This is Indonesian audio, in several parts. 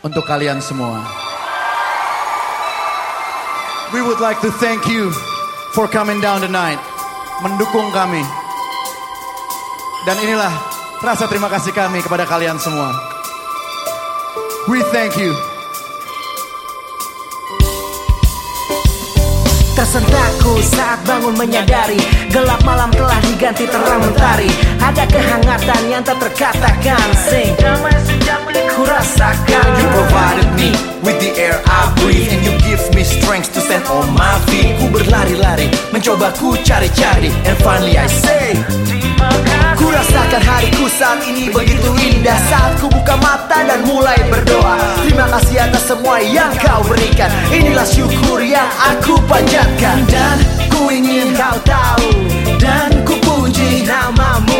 untuk kalian semua. We would like to thank you for coming down tonight, mendukung kami. Dan inilah rasa terima kasih kami kepada kalian semua. We thank you. Tersentakku saat bangun menyadari Gelap malam telah diganti terang mentari Ada kehangatan yang tak terkatakan Sing Ku rasakan You provided me with the air I breathe And you give me strength to stand on my feet. Ku berlari-lari, mencoba ku cari-cari And finally I say Ku rasakan hariku saat ini begitu indah. Saat ku buka mata dan mulai berdoa. Terima kasih atas semua yang kau berikan. Inilah syukur yang aku panjatkan. Dan ku ingin kau tahu. Dan ku puji namamu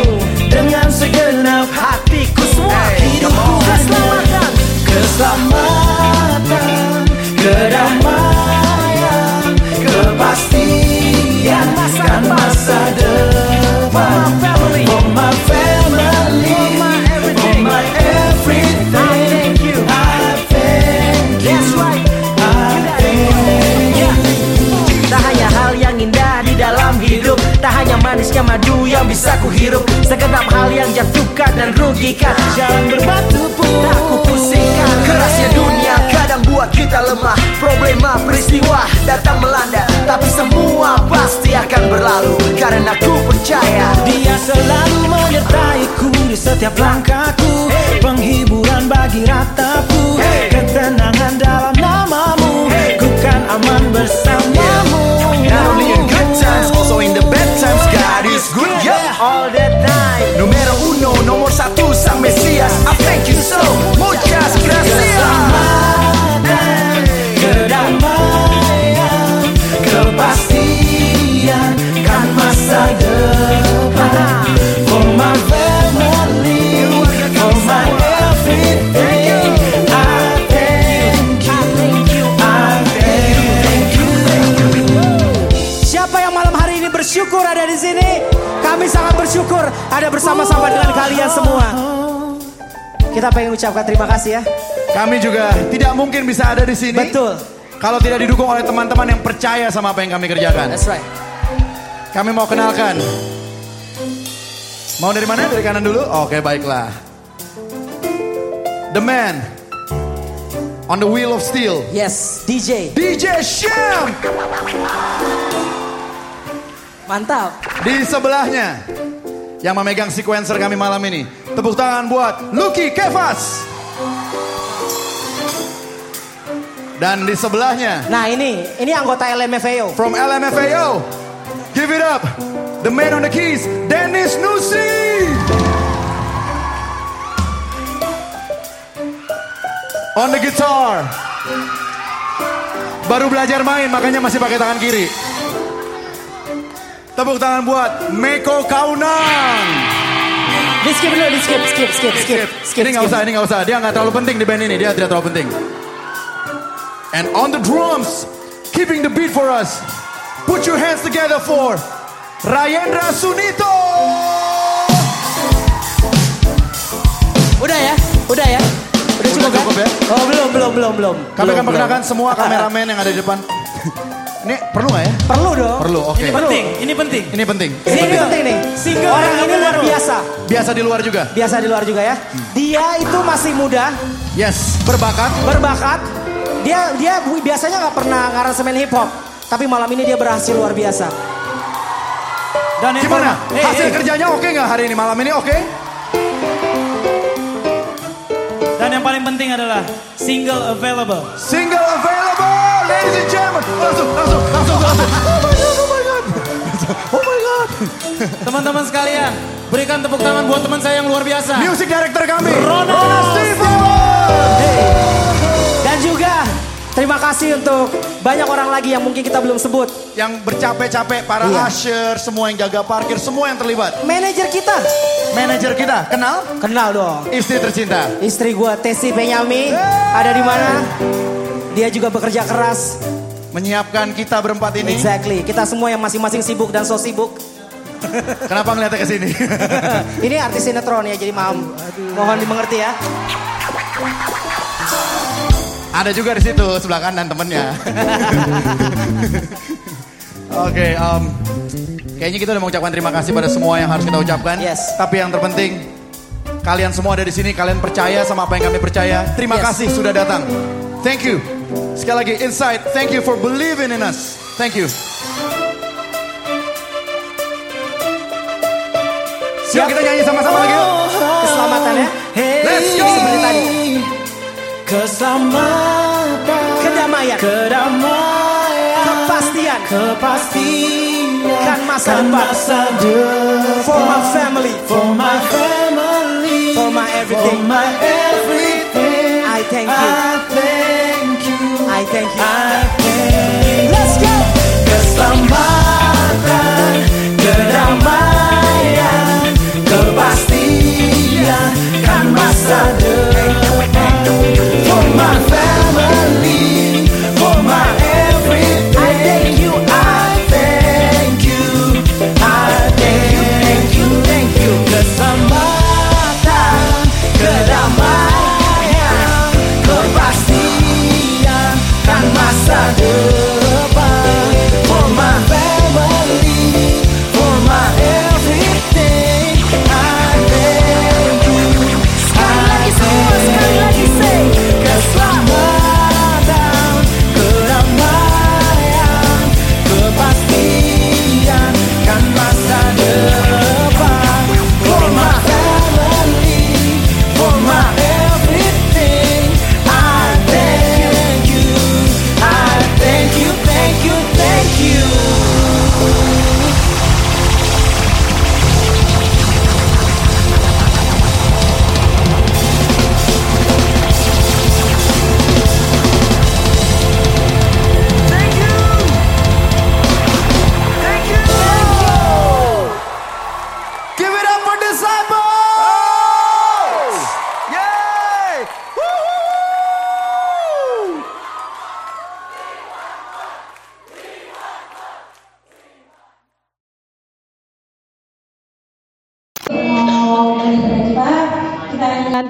manisnya madu yang bisa ku hirup Segenap hal yang jatuhkan dan rugikan. Jangan berbatu pun tak ku pusingkan. Kerasnya dunia kadang buat kita lemah. Problema peristiwa datang melanda. Tapi semua pasti akan berlalu. Karena ku percaya Dia selalu menyertaiku di setiap langkahku. Penghiburan bagi rataku. Ketenangan dalam kan aman bersamamu. Not only in good times, also in the bad times God is good, yeah All the time. Numero uno, Kita pengen ucapkan terima kasih ya. Kami juga tidak mungkin bisa ada di sini. Betul. Kalau tidak didukung oleh teman-teman yang percaya sama apa yang kami kerjakan. That's right. Kami mau kenalkan. Mau dari mana? Dari kanan dulu? Oke, baiklah. The man on the wheel of steel. Yes, DJ. DJ Syam. Mantap. Di sebelahnya yang memegang sequencer kami malam ini. Tepuk tangan buat Lucky Kevas. Dan di sebelahnya Nah ini, ini anggota LMFAO. from LMFAO. Give it up. The man on the keys, Dennis Nusi. On the guitar. Baru belajar main makanya masih pakai tangan kiri. Tepuk tangan buat Meko Kaunang. Di skip dulu, di skip, skip, skip, skip, skip. ini nggak usah, ini nggak usah. Dia nggak terlalu penting di band ini. Dia tidak terlalu penting. And on the drums, keeping the beat for us. Put your hands together for Rayendra Sunito. Udah ya, udah ya. Udah cukup, Udah cukup kan? ya? Oh belum, belum, belum, belum. Kami akan perkenalkan semua kameramen yang ada di depan. Ini perlu nggak ya? Perlu dong. Perlu, oke. Ini penting, ini penting. Ini penting. Ini penting nih. Single Orang ini luar biasa. Biasa di luar juga. Biasa di luar juga ya. Dia itu masih muda, Yes, berbakat. berbakat. Dia dia biasanya nggak pernah ngaransemen hip hop, tapi malam ini dia berhasil luar biasa. Dan Gimana? Eh, Hasil eh. kerjanya oke nggak hari ini malam ini? Oke? Dan yang paling penting adalah single available. Single available, ladies and gentlemen. Langsung, langsung, langsung, langsung. Oh my god. Teman-teman sekalian, berikan tepuk tangan buat teman saya yang luar biasa. Music director kami, Ronald Dan juga terima kasih untuk banyak orang lagi yang mungkin kita belum sebut. Yang bercapek-capek, para Iya. usher, semua yang jaga parkir, semua yang terlibat. Manajer kita, Manajer kita, kenal? kenal dong. Istri tercinta. Istri gua Tesi Penyami ada di mana? Dia juga bekerja keras. Menyiapkan kita berempat ini. Exactly. Kita semua yang masing-masing sibuk dan so sibuk. Kenapa ngeliatnya ke sini? Ini artis sinetron ya, jadi maaf. Mohon dimengerti ya. Ada juga di situ sebelah kanan temennya. Oke, um, kayaknya kita udah mengucapkan terima kasih pada semua yang harus kita ucapkan. Yes. Tapi yang terpenting, kalian semua ada di sini, kalian percaya sama apa yang kami percaya. Terima Yes. kasih sudah datang. Thank you. Sekali lagi, Inside, thank you for believing in us. Thank you. Siap kita nyanyi sama-sama lagi yuk. Keselamatan ya. Let's go. Seperti tadi. Keselamatan, Kedamaian. kedamaian, Kepastian. kepastian Kan masa kan depan. masa depan. For my family. for my family, For my everything. for my everything. I thank you. I thank you.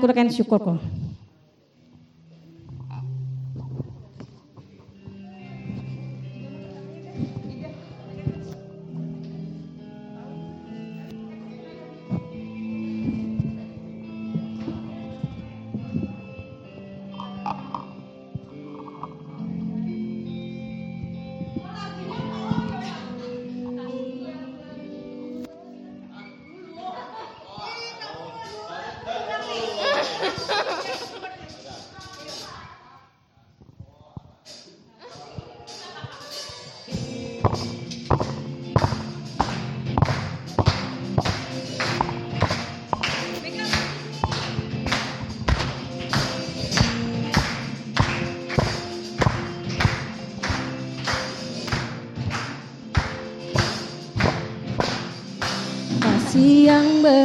Kurangkan syukur kok.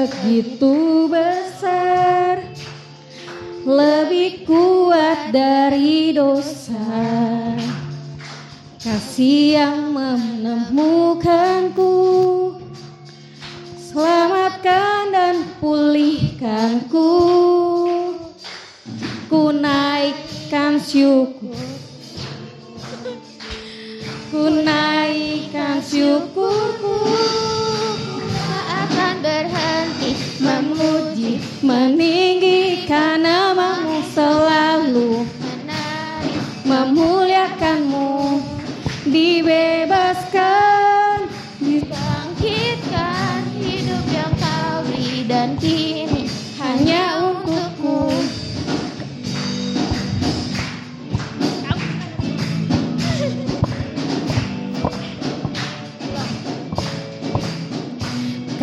Begitu besar Lebih kuat dari dosa. Kasih yang menemukanku Selamatkan dan pulihkanku. Ku naikkan syukur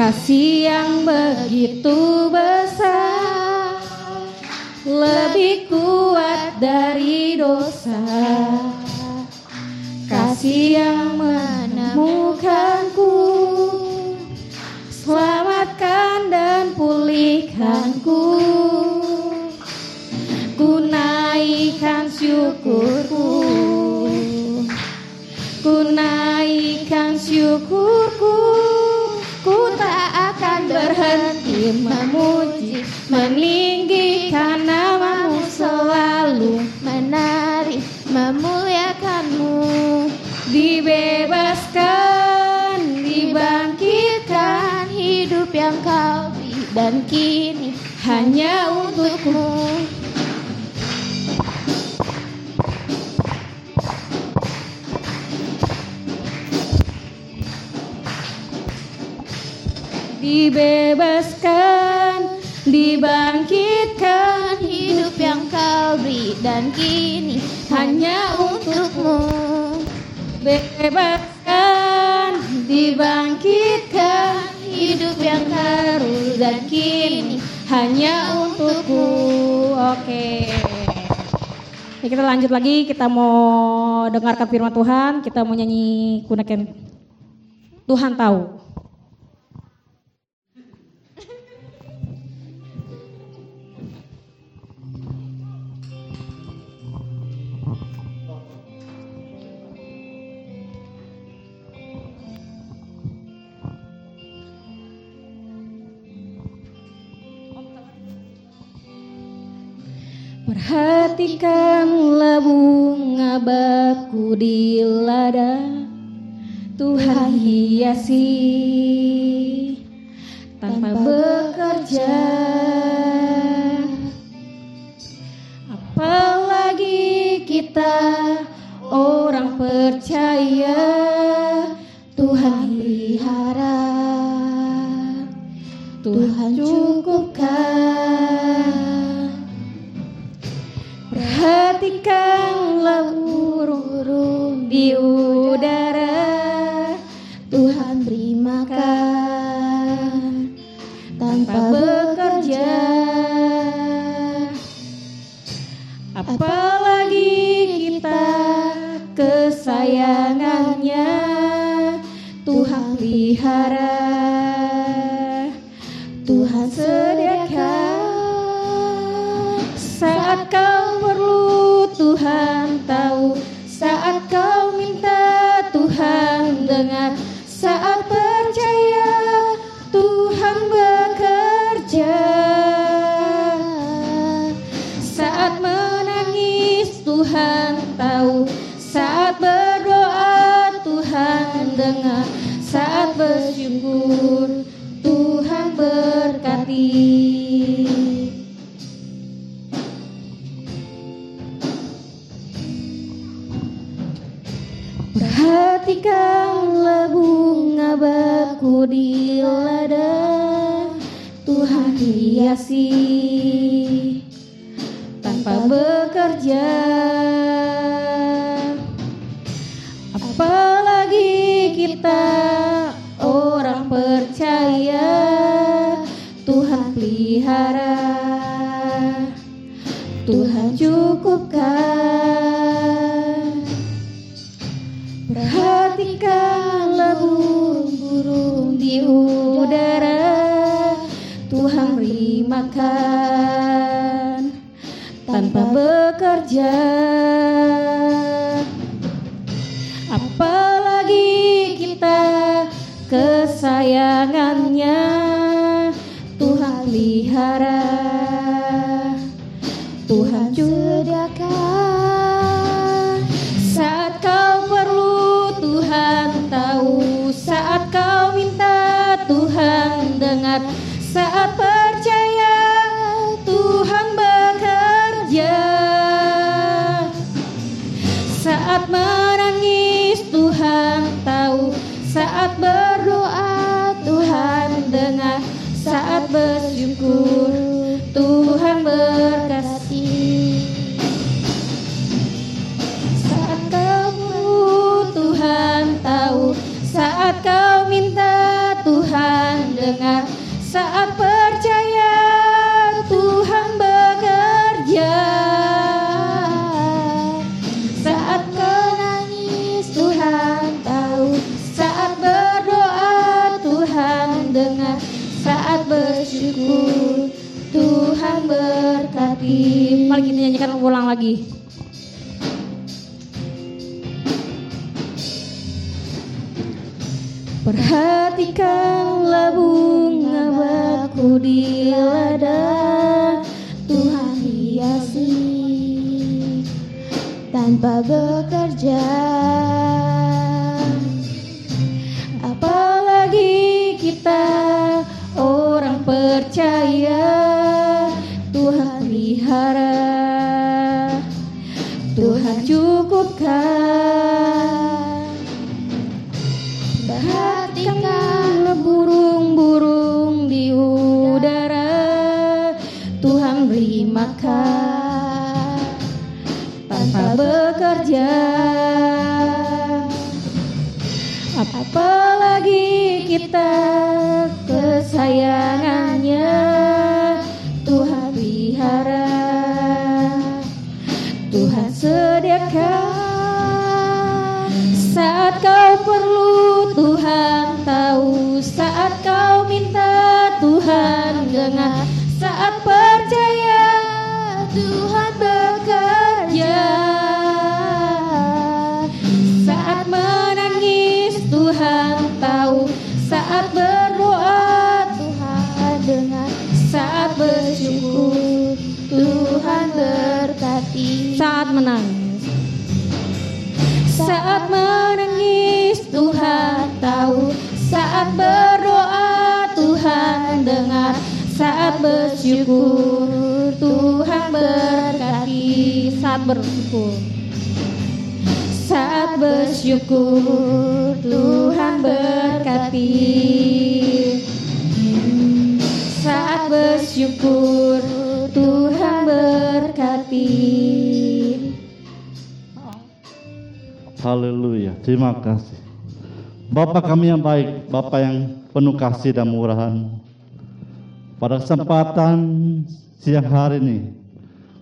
Kasih yang begitu besar Lebih kuat dari dosa. Kasih yang menemukanku Selamatkan dan pulihkanku. Ku naikkan syukurku. Ku naikkan syukurku memuji Meninggikan namamu selalu. Menang hari memuliakanmu. Dibebaskan, Dibangkitkan hidup yang kau dan kini hanya untukmu dibebaskan, dibangkitkan hidup yang kau beri. Dan kini hanya untukmu. Bebaskan, dibangkitkan hidup yang baru. Dan kini hanya untukmu. Oke. Ya, kita lanjut lagi, kita mau dengarkan firman Tuhan, kita mau nyanyi gunakan Tuhan tahu. Perhatikanlah bunga baku di lada. Tuhan hiasi tanpa bekerja. Apalagi kita orang percaya Tuhan pelihara kesayangannya Tuhan pelihara. Tuhan sediakan Saat kau perlu Tuhan tahu. Saat kau minta Tuhan dengar. Saat percaya Tuhan bekerja. Saat menangis Tuhan tahu. Saat berdoa bersyukur Tuhan berkati. Perhatikanlah bunga baku di lada Tuhan hiasi Cukupkan. Perhatikanlah burung-burung di udara. Tuhan beri makan tanpa bekerja. Apalagi kita kesayangannya. Tuhan pelihara sediakan Saat kau perlu Tuhan tahu. Saat kau minta Tuhan dengar. Saat percaya Tuhan bekerja. Saat menangis Tuhan tahu. Saat berdoa Tuhan dengar. Saat bersyukur Nyanyikan ulang lagi. Perhatikanlah bunga baku di lada. Tuhan hiasi tanpa bekerja kesayangannya Saat menangis Tuhan tahu. Saat berdoa Tuhan dengar. Saat bersyukur Tuhan berkati. Saat bersyukur. Saat bersyukur Tuhan berkati. Saat bersyukur Tuhan berkati Haleluya, terima kasih. Bapak kami yang baik, Bapak yang penuh kasih dan murahan. Pada kesempatan siang hari ini,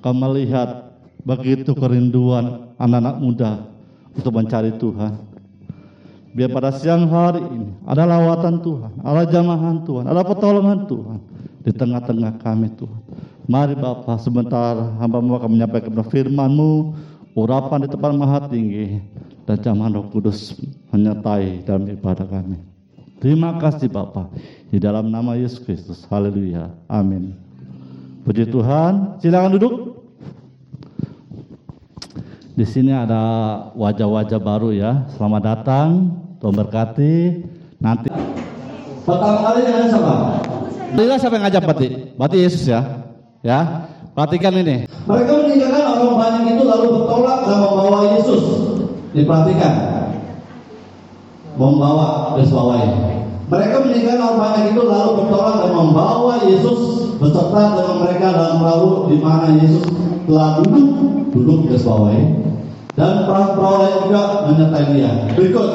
kau melihat begitu kerinduan anak-anak muda untuk mencari Tuhan. Biar pada siang hari ini ada lawatan Tuhan, ada jamahan Tuhan, ada pertolongan Tuhan di tengah-tengah kami Tuhan. Mari Bapak sebentar hamba mu akan menyampaikan firman-Mu, urapan di tempat maha tinggi dan jamahan Roh Kudus menyertai dalam ibadah kami. Terima kasih Bapak di dalam nama Yesus Kristus. Haleluya. Amin. Puji Tuhan. Silakan duduk. Di sini ada wajah-wajah baru ya. Selamat datang, Tuhan berkati. Nanti pertama kali dengan siapa? Inilah siapa yang ngajak berarti? Berarti Yesus ya. Ya. Perhatikan ini. Mereka meninggalkan orang banyak itu lalu bertolak dan membawa Yesus. Diperhatikan. Membawa bawahi. Mereka meninggalkan orang banyak itu lalu bertolak dan membawa Yesus beserta dengan mereka dalam perahu di mana Yesus telah duduk duduk bawahi dan perahu-perahu lain juga menyertai dia. Berikut.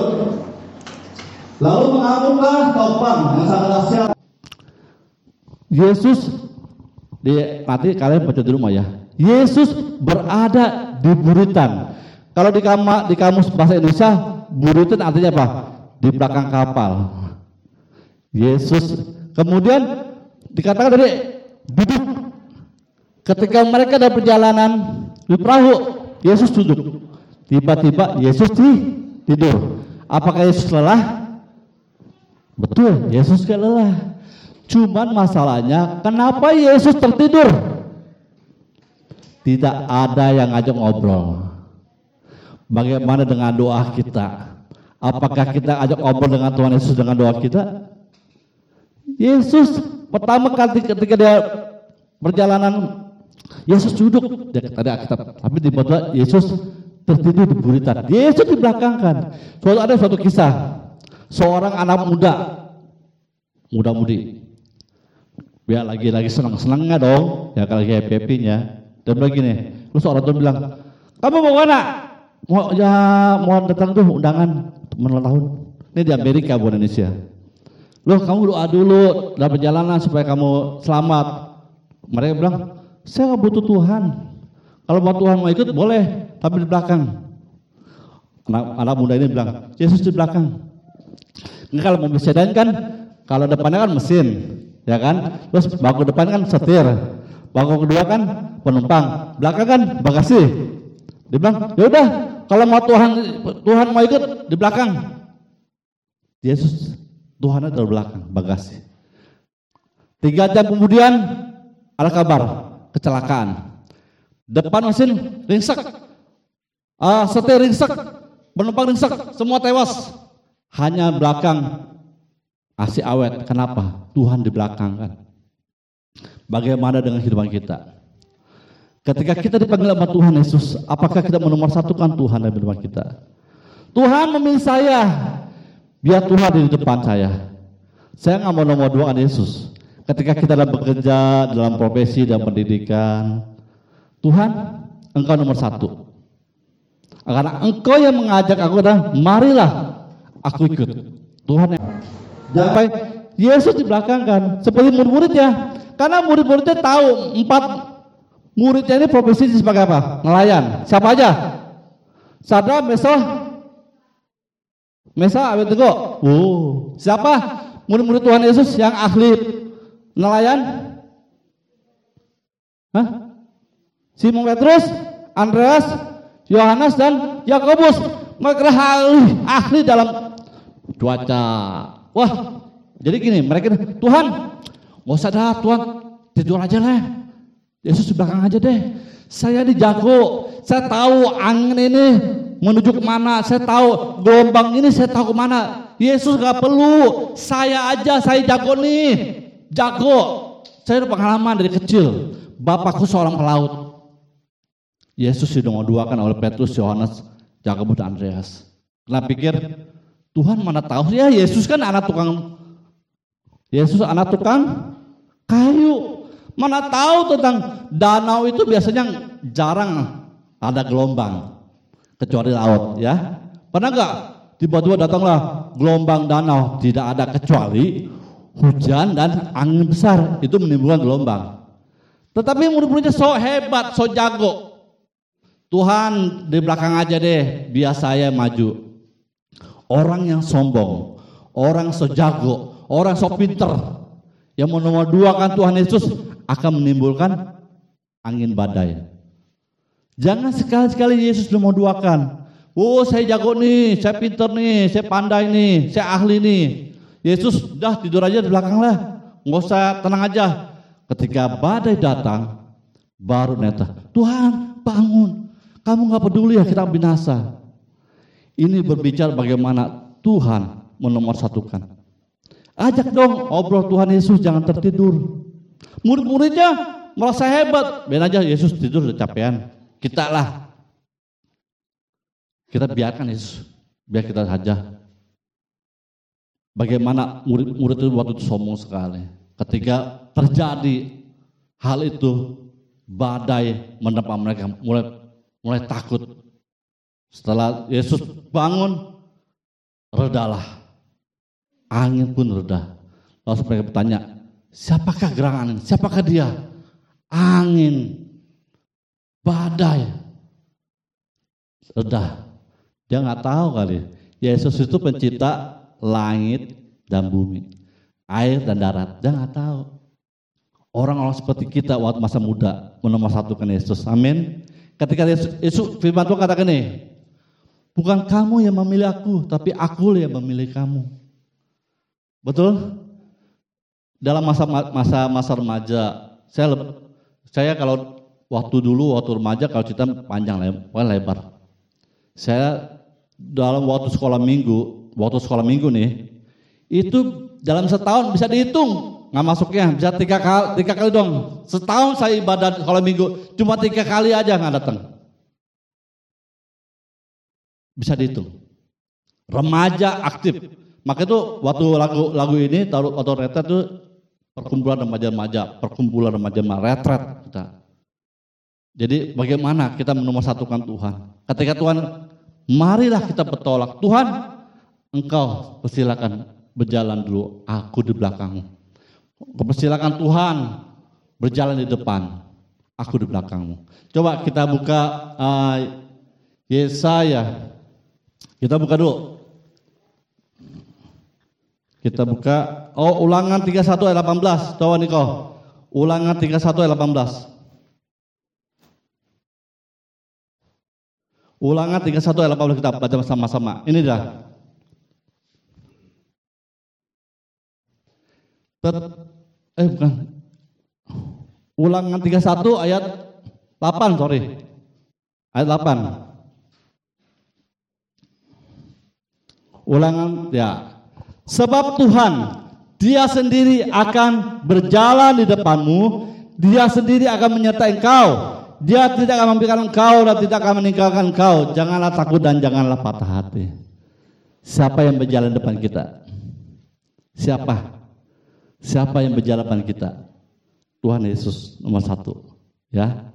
Lalu mengamuklah topang yang sangat dahsyat. Yesus di nanti kalian baca di rumah ya. Yesus berada di buritan. Kalau di, kama, di kamus bahasa Indonesia, buritan artinya apa? Di belakang kapal. Yesus kemudian dikatakan dari duduk. Ketika mereka dalam perjalanan di perahu, Yesus duduk. Tiba-tiba Yesus tidur. Apakah Yesus lelah? Betul, Yesus gak lelah. Cuman masalahnya kenapa Yesus tertidur? Tidak ada yang ngajak ngobrol. Bagaimana dengan doa kita? Apakah kita ajak ngobrol dengan Tuhan Yesus dengan doa kita? Yesus pertama kali ketika dia perjalanan Yesus duduk. Dia tadi Alkitab tapi di Yesus tertidur di buritan. Yesus di belakang kan suatu ada suatu kisah. Seorang anak muda. Muda mudi. Biar lagi lagi senang senangnya dong? Ya kalau lagi happy happynya dan begini terus orang tuh bilang kamu mau mana mau ya mau datang tuh undangan teman tahun ini di Amerika bukan Indonesia Loh kamu doa dulu dalam perjalanan supaya kamu selamat. Mereka bilang, saya nggak butuh Tuhan. Kalau mau Tuhan mau ikut boleh, tapi di belakang. Anak, anak muda ini bilang, Yesus di belakang. Ini kalau mobil sedan kan, kalau depannya kan mesin, ya kan? Terus bangku depan kan setir, bangku kedua kan penumpang, belakang kan bagasi. Dia bilang, ya udah, kalau mau Tuhan Tuhan mau ikut di belakang. Yesus Tuhan ada di belakang bagasi. Tiga jam kemudian ada kabar kecelakaan. Depan mesin ringsek. Ah, setir ringsek, penumpang ringsek, semua tewas. Hanya belakang asih awet. Kenapa? Tuhan di belakang kan. Bagaimana dengan kehidupan kita? Ketika kita dipanggil sama Tuhan Yesus, apakah kita menomorsatukan Tuhan dalam kehidupan kita? Tuhan memilih saya, biar Tuhan di depan saya. Saya nggak mau nomor dua Yesus. Ketika kita dalam bekerja, dalam profesi, dalam pendidikan, Tuhan, Engkau nomor satu. Karena Engkau yang mengajak aku dan marilah aku ikut. Tuhan yang sampai Yesus di belakang kan, seperti murid-muridnya. Karena murid-muridnya tahu empat muridnya ini profesi sebagai apa? Nelayan. Siapa aja? Sadra, Mesa, Mesa, Abednego. Oh, siapa? Murid-murid Tuhan Yesus yang ahli nelayan? Hah? Simon Petrus, Andreas, Yohanes dan Yakobus. Mereka ahli, ahli dalam cuaca. Wah, jadi gini, mereka Tuhan, nggak usah dah Tuhan, tidur aja lah. Yesus di belakang aja deh. Saya di jago, saya tahu angin ini menuju ke mana, saya tahu gelombang ini saya tahu ke mana. Yesus gak perlu, saya aja, saya jago nih, jago. Saya udah pengalaman dari kecil, bapakku seorang pelaut. Yesus kan oleh Petrus, Yohanes, Yakobus dan Andreas. Kenapa pikir Tuhan mana tahu ya Yesus kan anak tukang Yesus anak tukang kayu. Mana tahu tentang danau itu biasanya jarang ada gelombang kecuali laut ya. Pernah enggak tiba-tiba datanglah gelombang danau tidak ada kecuali hujan dan angin besar itu menimbulkan gelombang. Tetapi murid-muridnya so hebat, so jago. Tuhan di belakang aja deh, biar saya maju. Orang yang sombong, orang so jago, orang so pinter, yang mau nomor dua kan Tuhan Yesus akan menimbulkan angin badai. Jangan sekali-sekali Yesus mau duakan. Oh saya jago nih, saya pinter nih, saya pandai nih, saya ahli nih. Yesus dah tidur aja di belakang lah. Nggak usah tenang aja. Ketika badai datang, baru neta. Tuhan bangun. Kamu nggak peduli ya kita binasa. Ini berbicara bagaimana Tuhan menomorsatukan. Ajak dong obrol Tuhan Yesus jangan tertidur. Murid-muridnya merasa hebat. Ben aja Yesus tidur udah capean. Kita lah. Kita biarkan Yesus. Biar kita saja. Bagaimana murid-murid itu waktu itu sombong sekali. Ketika terjadi hal itu, badai menerpa mereka, mulai mulai takut. Setelah Yesus bangun, redalah. Angin pun reda. Lalu mereka bertanya, siapakah gerangan ini? Siapakah dia? Angin, badai, reda. Dia nggak tahu kali. Yesus itu pencipta langit dan bumi, air dan darat. Dia nggak tahu. Orang-orang seperti kita waktu masa muda menomorsatukan Yesus. Amin. Ketika Yesus, Yesus firman Tuhan katakan ini, bukan kamu yang memilih aku, tapi aku yang memilih kamu. Betul? Dalam masa masa masa remaja, saya saya kalau waktu dulu waktu remaja kalau cerita panjang lebar, lebar. Saya dalam waktu sekolah minggu, waktu sekolah minggu nih, itu dalam setahun bisa dihitung. Nggak masuknya bisa tiga kali tiga kali dong. Setahun saya ibadah sekolah minggu cuma tiga kali aja nggak datang. Bisa dihitung. Remaja aktif. Maka itu waktu lagu lagu ini taruh waktu itu perkumpulan remaja-remaja perkumpulan remaja retret kita jadi bagaimana kita menomorsatukan Tuhan ketika Tuhan marilah kita bertolak Tuhan engkau persilakan berjalan dulu aku di belakangmu Persilakan Tuhan berjalan di depan, aku di belakangmu. Coba kita buka uh, Yesaya. Kita buka dulu. Kita buka oh ulangan 31 ayat 18, coba Niko. Ulangan 31 ayat 18. Ulangan 31 ayat 18 kita baca sama-sama. Ini dah. Tet, eh bukan. Ulangan 31 ayat 8, sorry. Ayat 8. Ulangan ya Sebab Tuhan dia sendiri akan berjalan di depanmu, dia sendiri akan menyertai engkau. Dia tidak akan memberikan engkau dan tidak akan meninggalkan engkau. Janganlah takut dan janganlah patah hati. Siapa yang berjalan depan kita? Siapa? Siapa yang berjalan depan kita? Tuhan Yesus nomor satu. Ya,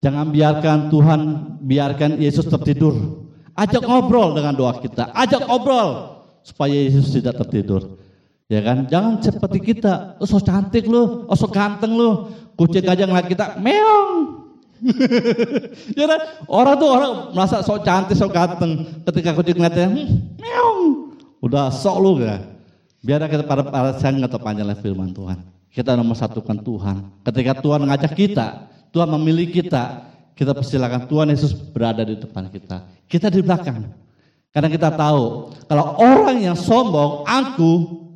jangan biarkan Tuhan biarkan Yesus tertidur. Ajak ngobrol dengan doa kita. Ajak ngobrol supaya Yesus tidak tertidur. Ya kan? Jangan seperti kita. Oh, so cantik lu, oh so ganteng lu. Kucing aja ngeliat kita, meong. ya kan? Orang tuh orang merasa sok cantik, sok ganteng. Ketika kucing ngeliatnya, hmm, meong. Udah sok lu ya. Biar kita pada pada saya nggak panjang firman Tuhan. Kita nomor satukan Tuhan. Ketika Tuhan ngajak kita, Tuhan memilih kita, kita persilakan Tuhan Yesus berada di depan kita. Kita di belakang. Karena kita tahu kalau orang yang sombong, angkuh,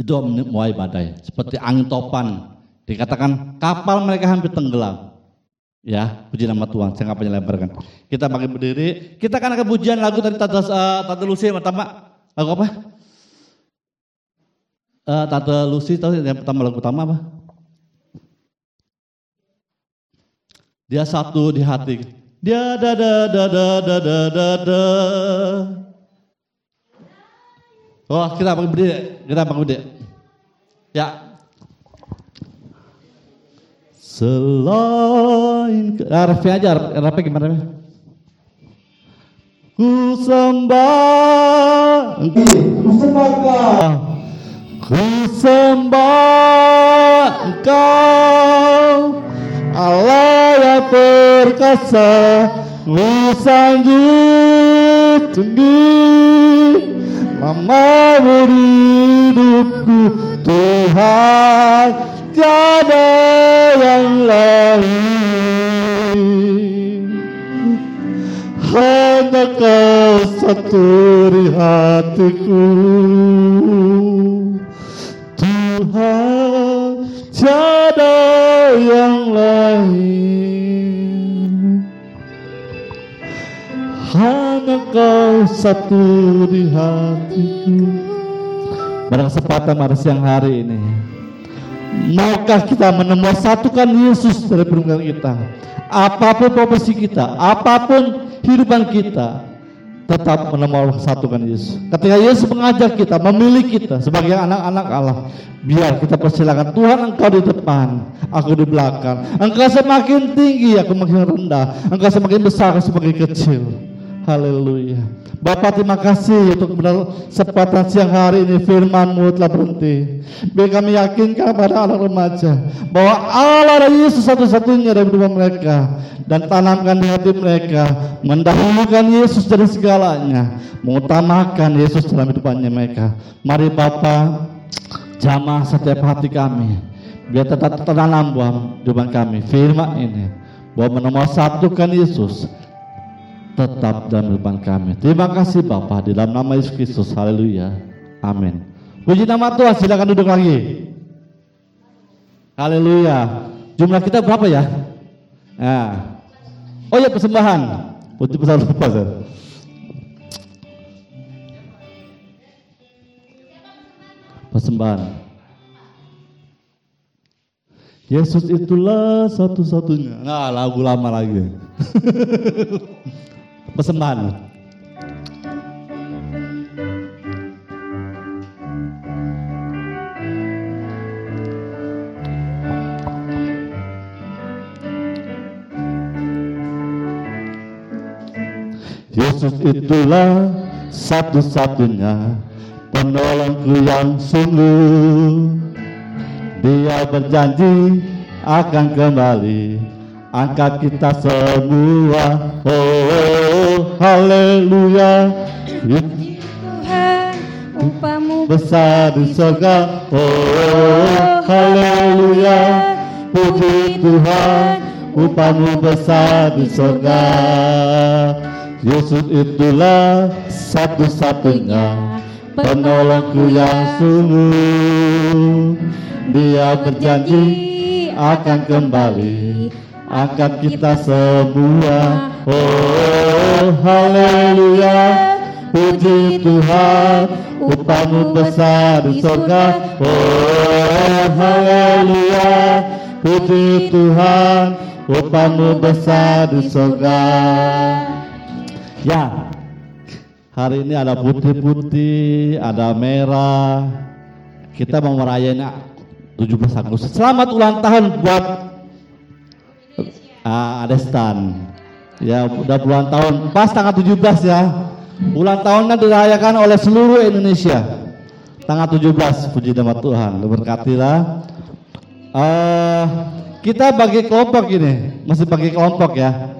itu mulai badai. Seperti angin topan. Dikatakan kapal mereka hampir tenggelam. Ya, puji nama Tuhan. Saya nggak panjang lebarkan. Kita pakai berdiri. Kita kan akan pujian lagu tadi Tante, uh, Tante Lucy pertama. Lagu apa? Uh, Tante Lucy tahu yang pertama lagu pertama apa? Dia satu di hati. Dia da da da da da da da da. Oh, kita pakai berdiri, kita pakai berdiri. Ya. Selain RF aja, RF gimana? Ku sembah, ku sembah Ku sembah perkasa Ku sanjung tinggi Mama beri hidupku Tuhan Tiada yang lain. Hanya kau satu di hatiku. Tuhan tiada yang lain Hanya kau satu di hatiku Pada kesempatan pada siang hari ini Maukah kita menemukan satukan Yesus dari perunggungan kita Apa pun profesi kita Apa pun hidupan kita tetap menemukan satukan Yesus. Ketika Yesus mengajak kita, memilih kita sebagai anak-anak Allah, biar kita persilakan Tuhan engkau di depan, aku di belakang. Engkau semakin tinggi, aku semakin rendah. Engkau semakin besar, aku semakin kecil. Haleluya. Bapak terima kasih untuk kesempatan siang hari ini firmanmu telah berhenti. Biar kami yakinkan pada anak remaja bahwa Allah dan Yesus satu-satunya dari hidup mereka dan tanamkan di hati mereka mendahulukan Yesus dari segalanya, mengutamakan Yesus dalam hidupannya mereka. Mari Bapak jamah setiap hati kami biar tetap tertanam buat hidupan kami firman ini bahwa menomor satukan Yesus tetap dalam depan kami. Terima kasih Bapak di dalam nama Yesus Kristus. Haleluya. Amin. Puji nama Tuhan, silakan duduk lagi. Haleluya. Jumlah kita berapa ya? Nah. Oh ya persembahan. Puji besar lupa saya. Persembahan. Yesus itulah satu-satunya. Nah, lagu lama lagi. persembahan. Yesus itulah satu-satunya penolongku yang sungguh. Dia berjanji akan kembali angkat kita semua. Oh, haleluya. Tuhan, upamu Besar di surga. Oh, haleluya. Puji Tuhan, upamu besar di surga. Yesus itulah satu-satunya penolongku yang sungguh. Dia berjanji akan kembali angkat kita semua. Oh, haleluya. Puji Tuhan, upahmu besar di surga. Oh, haleluya. Puji Tuhan, upahmu besar di surga. Ya, hari ini ada putih-putih, ada merah. Kita mau merayain 17 Agustus. Selamat ulang tahun buat ah, Adestan. Ya, udah puluhan tahun. Pas tanggal 17 ya. Ulang tahunnya dirayakan oleh seluruh Indonesia. Tanggal 17, puji nama Tuhan. Berkatilah. Eh, kita bagi kelompok ini, masih bagi kelompok ya.